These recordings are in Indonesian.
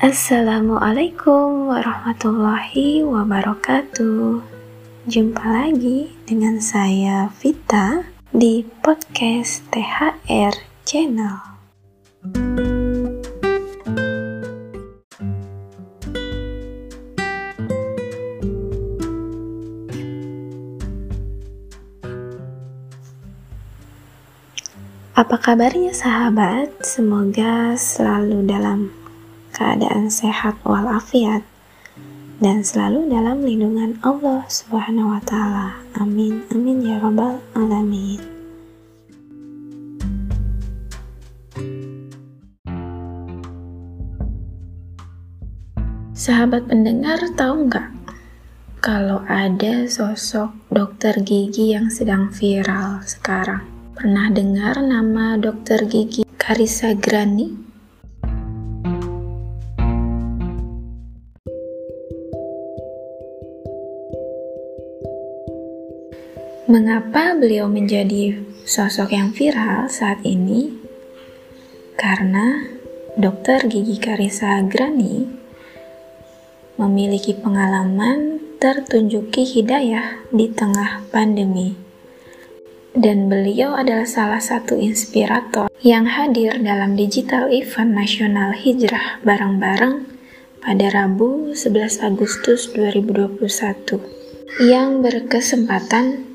Assalamualaikum warahmatullahi wabarakatuh. Jumpa lagi dengan saya Vita di podcast THR Channel. Apa kabarnya sahabat? Semoga selalu dalam keadaan sehat walafiat dan selalu dalam lindungan Allah Subhanahu wa taala. Amin. Amin ya rabbal alamin. Sahabat pendengar tahu nggak kalau ada sosok dokter gigi yang sedang viral sekarang? Pernah dengar nama dokter gigi Karisa Grani? Mengapa beliau menjadi sosok yang viral saat ini? Karena dokter gigi Karisa Grani memiliki pengalaman tertunjuki hidayah di tengah pandemi dan beliau adalah salah satu inspirator yang hadir dalam digital event nasional hijrah bareng-bareng pada Rabu 11 Agustus 2021 yang berkesempatan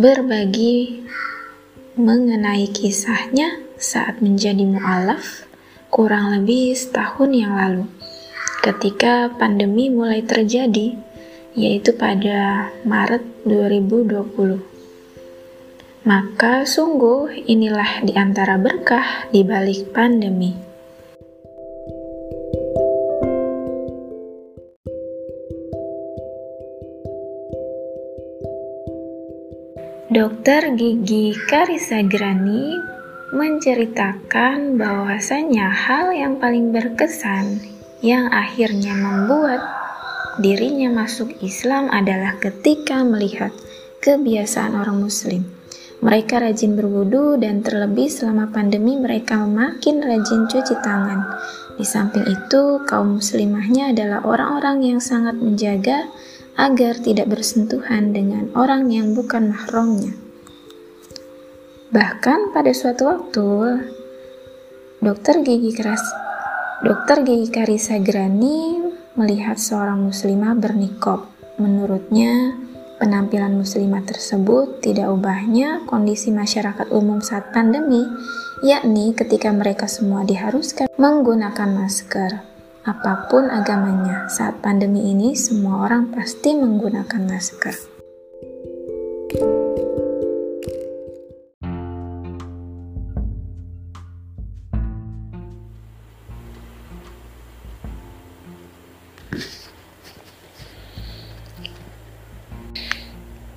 berbagi mengenai kisahnya saat menjadi mu'alaf kurang lebih setahun yang lalu ketika pandemi mulai terjadi yaitu pada Maret 2020 maka sungguh inilah di antara berkah di balik pandemi. Dokter gigi Karisa Grani menceritakan bahwasanya hal yang paling berkesan yang akhirnya membuat dirinya masuk Islam adalah ketika melihat kebiasaan orang muslim mereka rajin berwudu dan terlebih selama pandemi mereka makin rajin cuci tangan. Di samping itu, kaum muslimahnya adalah orang-orang yang sangat menjaga agar tidak bersentuhan dengan orang yang bukan mahramnya. Bahkan pada suatu waktu, dokter gigi keras Dokter gigi Karisa Grani melihat seorang muslimah bernikop. Menurutnya, penampilan muslimah tersebut tidak ubahnya kondisi masyarakat umum saat pandemi, yakni ketika mereka semua diharuskan menggunakan masker. Apa pun agamanya, saat pandemi ini semua orang pasti menggunakan masker.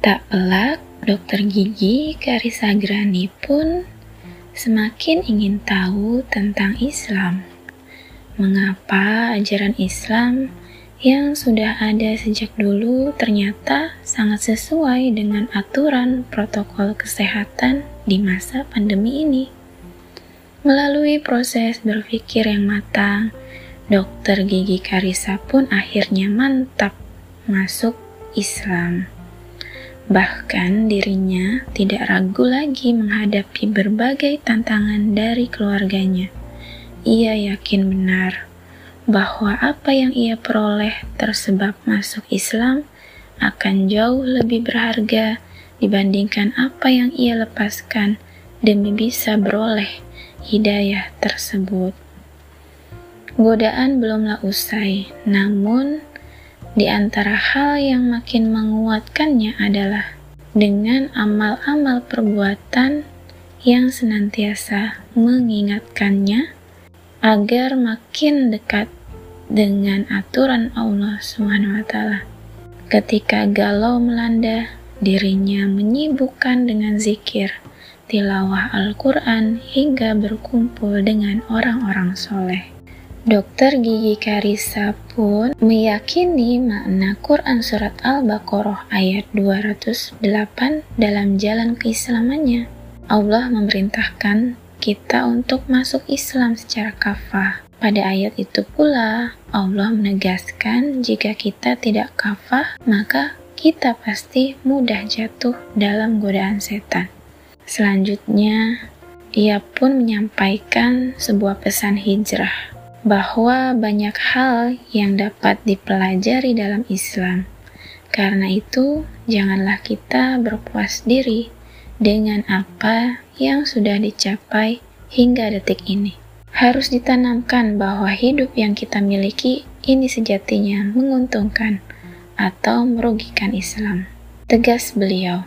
Tak pelak, dokter gigi Karisa Grani pun semakin ingin tahu tentang Islam. Mengapa ajaran Islam yang sudah ada sejak dulu ternyata sangat sesuai dengan aturan protokol kesehatan di masa pandemi ini. Melalui proses berpikir yang matang, dokter gigi Karisa pun akhirnya mantap masuk Islam. Bahkan dirinya tidak ragu lagi menghadapi berbagai tantangan dari keluarganya. Ia yakin benar bahwa apa yang ia peroleh tersebab masuk Islam akan jauh lebih berharga dibandingkan apa yang ia lepaskan demi bisa beroleh hidayah tersebut. Godaan belumlah usai, namun di antara hal yang makin menguatkannya adalah dengan amal-amal perbuatan yang senantiasa mengingatkannya agar makin dekat dengan aturan Allah SWT. Ketika galau melanda, dirinya menyibukkan dengan zikir, tilawah Al-Quran, hingga berkumpul dengan orang-orang soleh. Dokter Gigi Karisa pun meyakini makna Quran Surat Al-Baqarah ayat 208 dalam jalan keislamannya. Allah memerintahkan kita untuk masuk Islam secara kafah. Pada ayat itu pula, Allah menegaskan jika kita tidak kafah, maka kita pasti mudah jatuh dalam godaan setan. Selanjutnya, ia pun menyampaikan sebuah pesan hijrah bahwa banyak hal yang dapat dipelajari dalam Islam. Karena itu, janganlah kita berpuas diri dengan apa yang sudah dicapai hingga detik ini. Harus ditanamkan bahwa hidup yang kita miliki ini sejatinya menguntungkan atau merugikan Islam. Tegas beliau.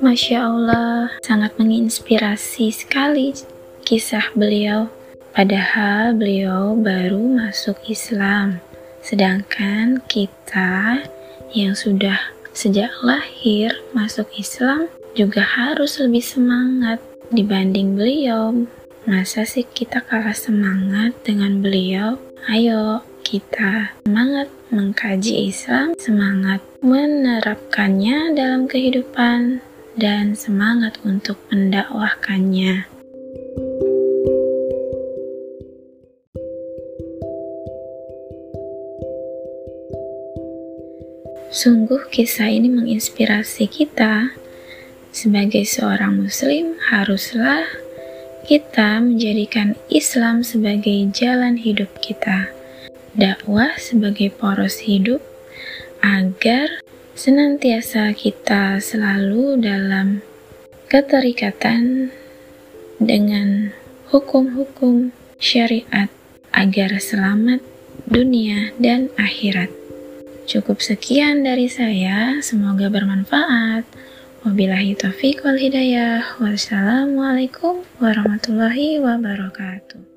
Masya Allah, sangat menginspirasi sekali kisah beliau. Padahal beliau baru masuk Islam, sedangkan kita yang sudah sejak lahir masuk Islam juga harus lebih semangat dibanding beliau. Masa sih kita kalah semangat dengan beliau? Ayo, kita semangat mengkaji Islam, semangat menerapkannya dalam kehidupan dan semangat untuk mendakwahkannya. Sungguh kisah ini menginspirasi kita. Sebagai seorang muslim, haruslah kita menjadikan Islam sebagai jalan hidup kita, dakwah sebagai poros hidup, agar senantiasa kita selalu dalam keterikatan dengan hukum-hukum syariat agar selamat dunia dan akhirat. Cukup sekian dari saya, semoga bermanfaat. Wabillahi taufiq wal hidayah. Wassalamualaikum warahmatullahi wabarakatuh.